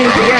DJ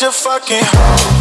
your fucking.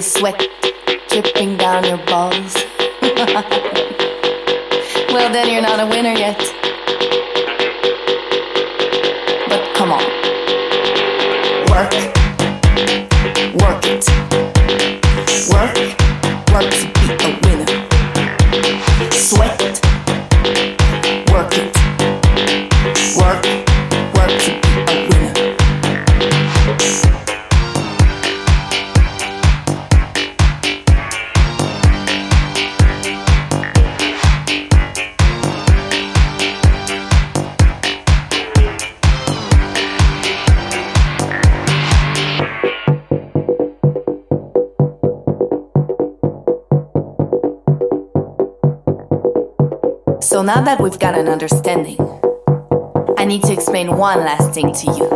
So last thing to you.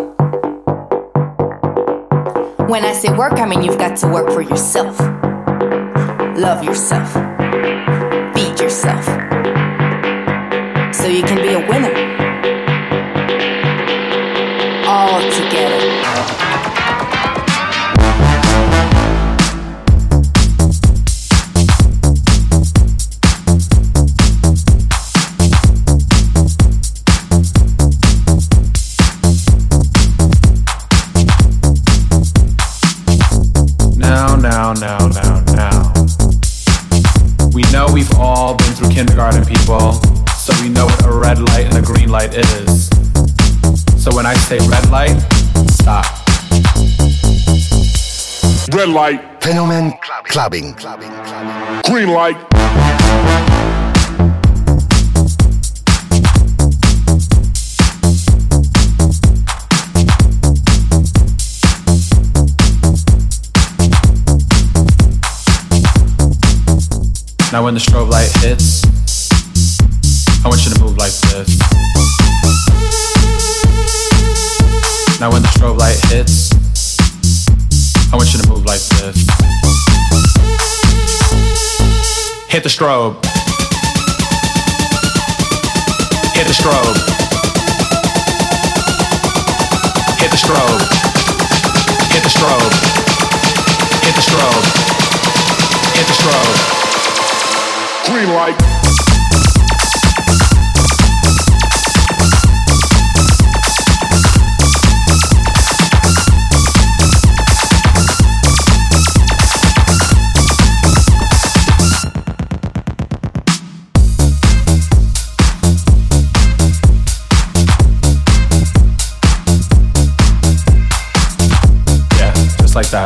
When I say work, I mean you've got to work for yourself. Love yourself. Feed yourself. So you can be a winner. Light. Fenomen clubbing. Green light. Now when the strobe light hits, I want you to move like this. Now when the strobe light hits, I want you to move like this. Hit the strobe. Hit the strobe. Hit the strobe. Hit the strobe. Hit the strobe. Hit the strobe. Green light. Like that.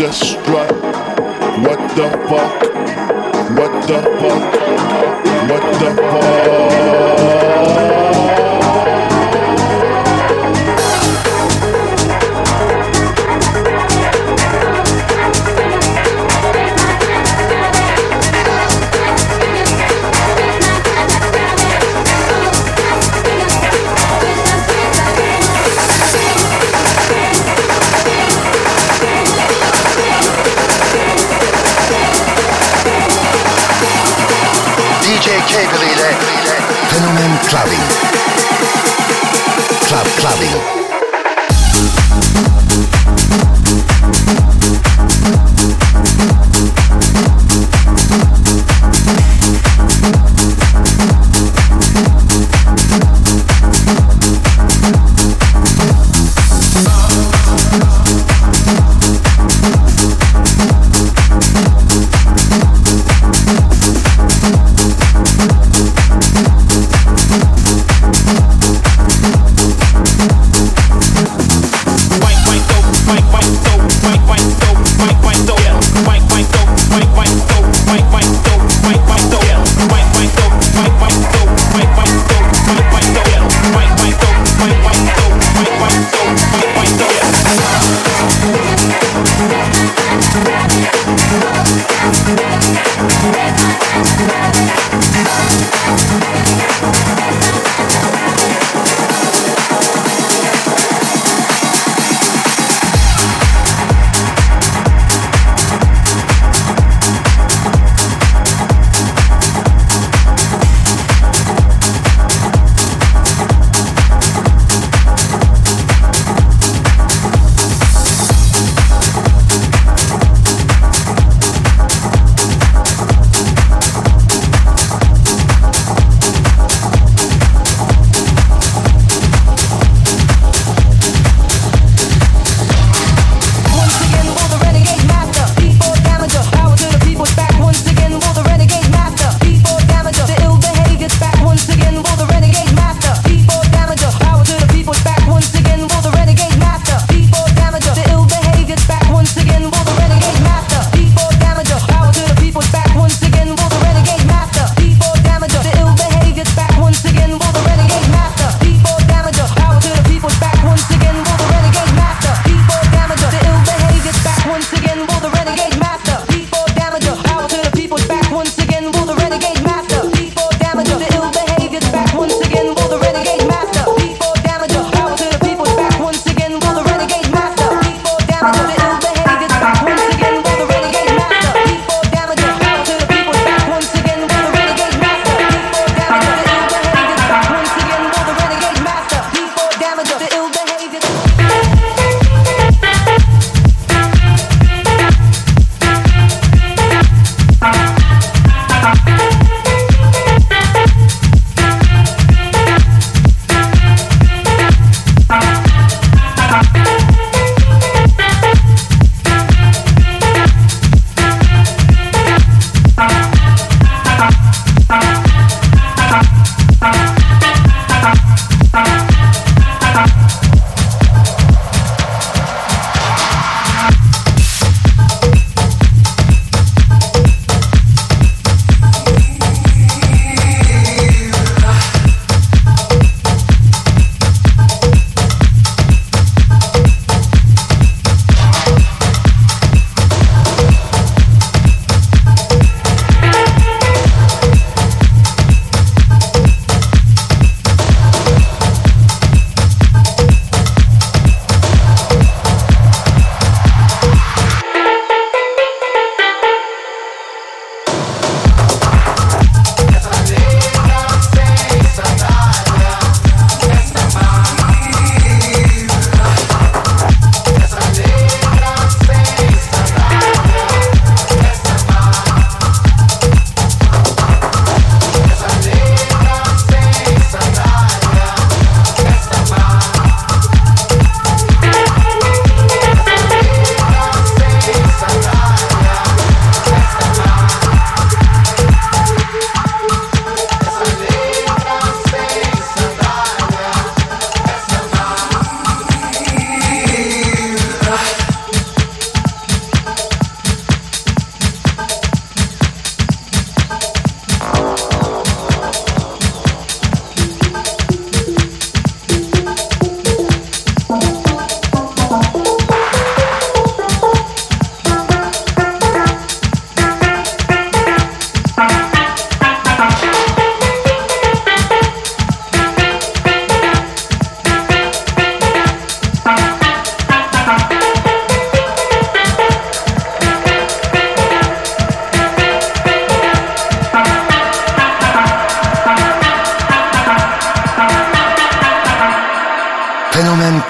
death. What the fuck?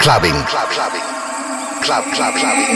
Clubbing. Club clubbing. Club club clubbing.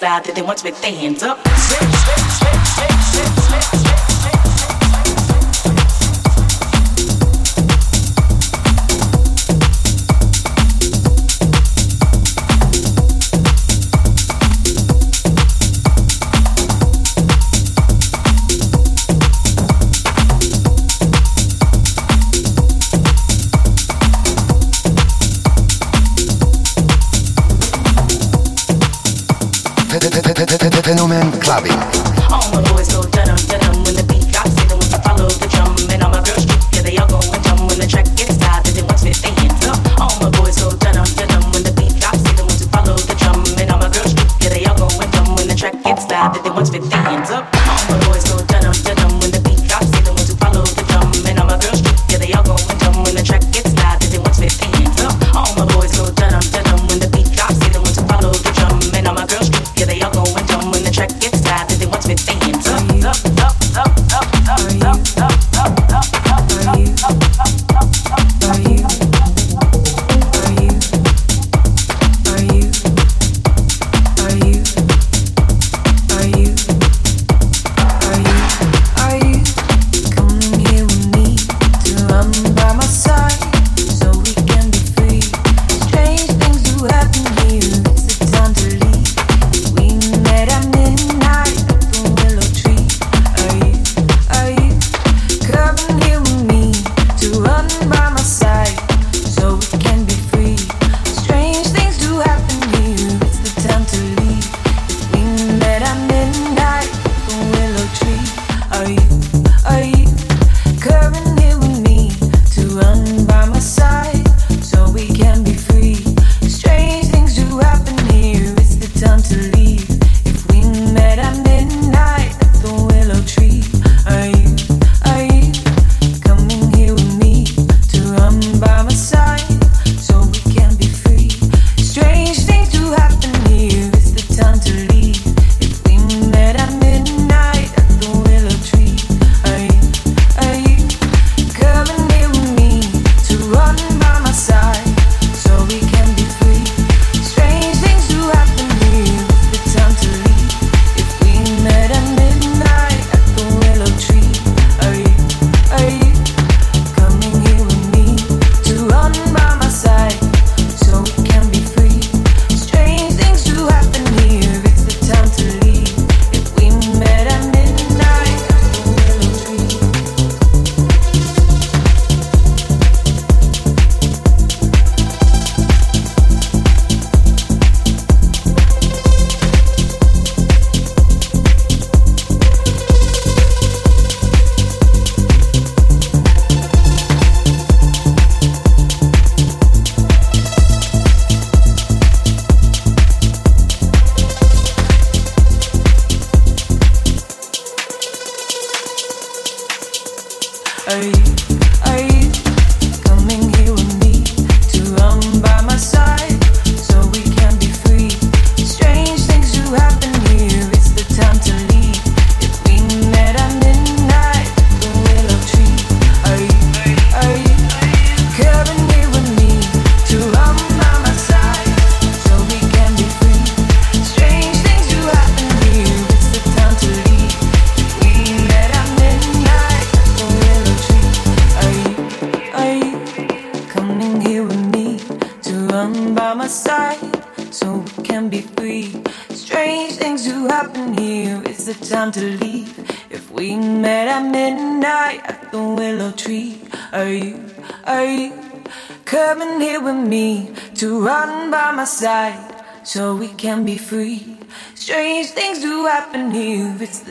side that they want to be their hands up.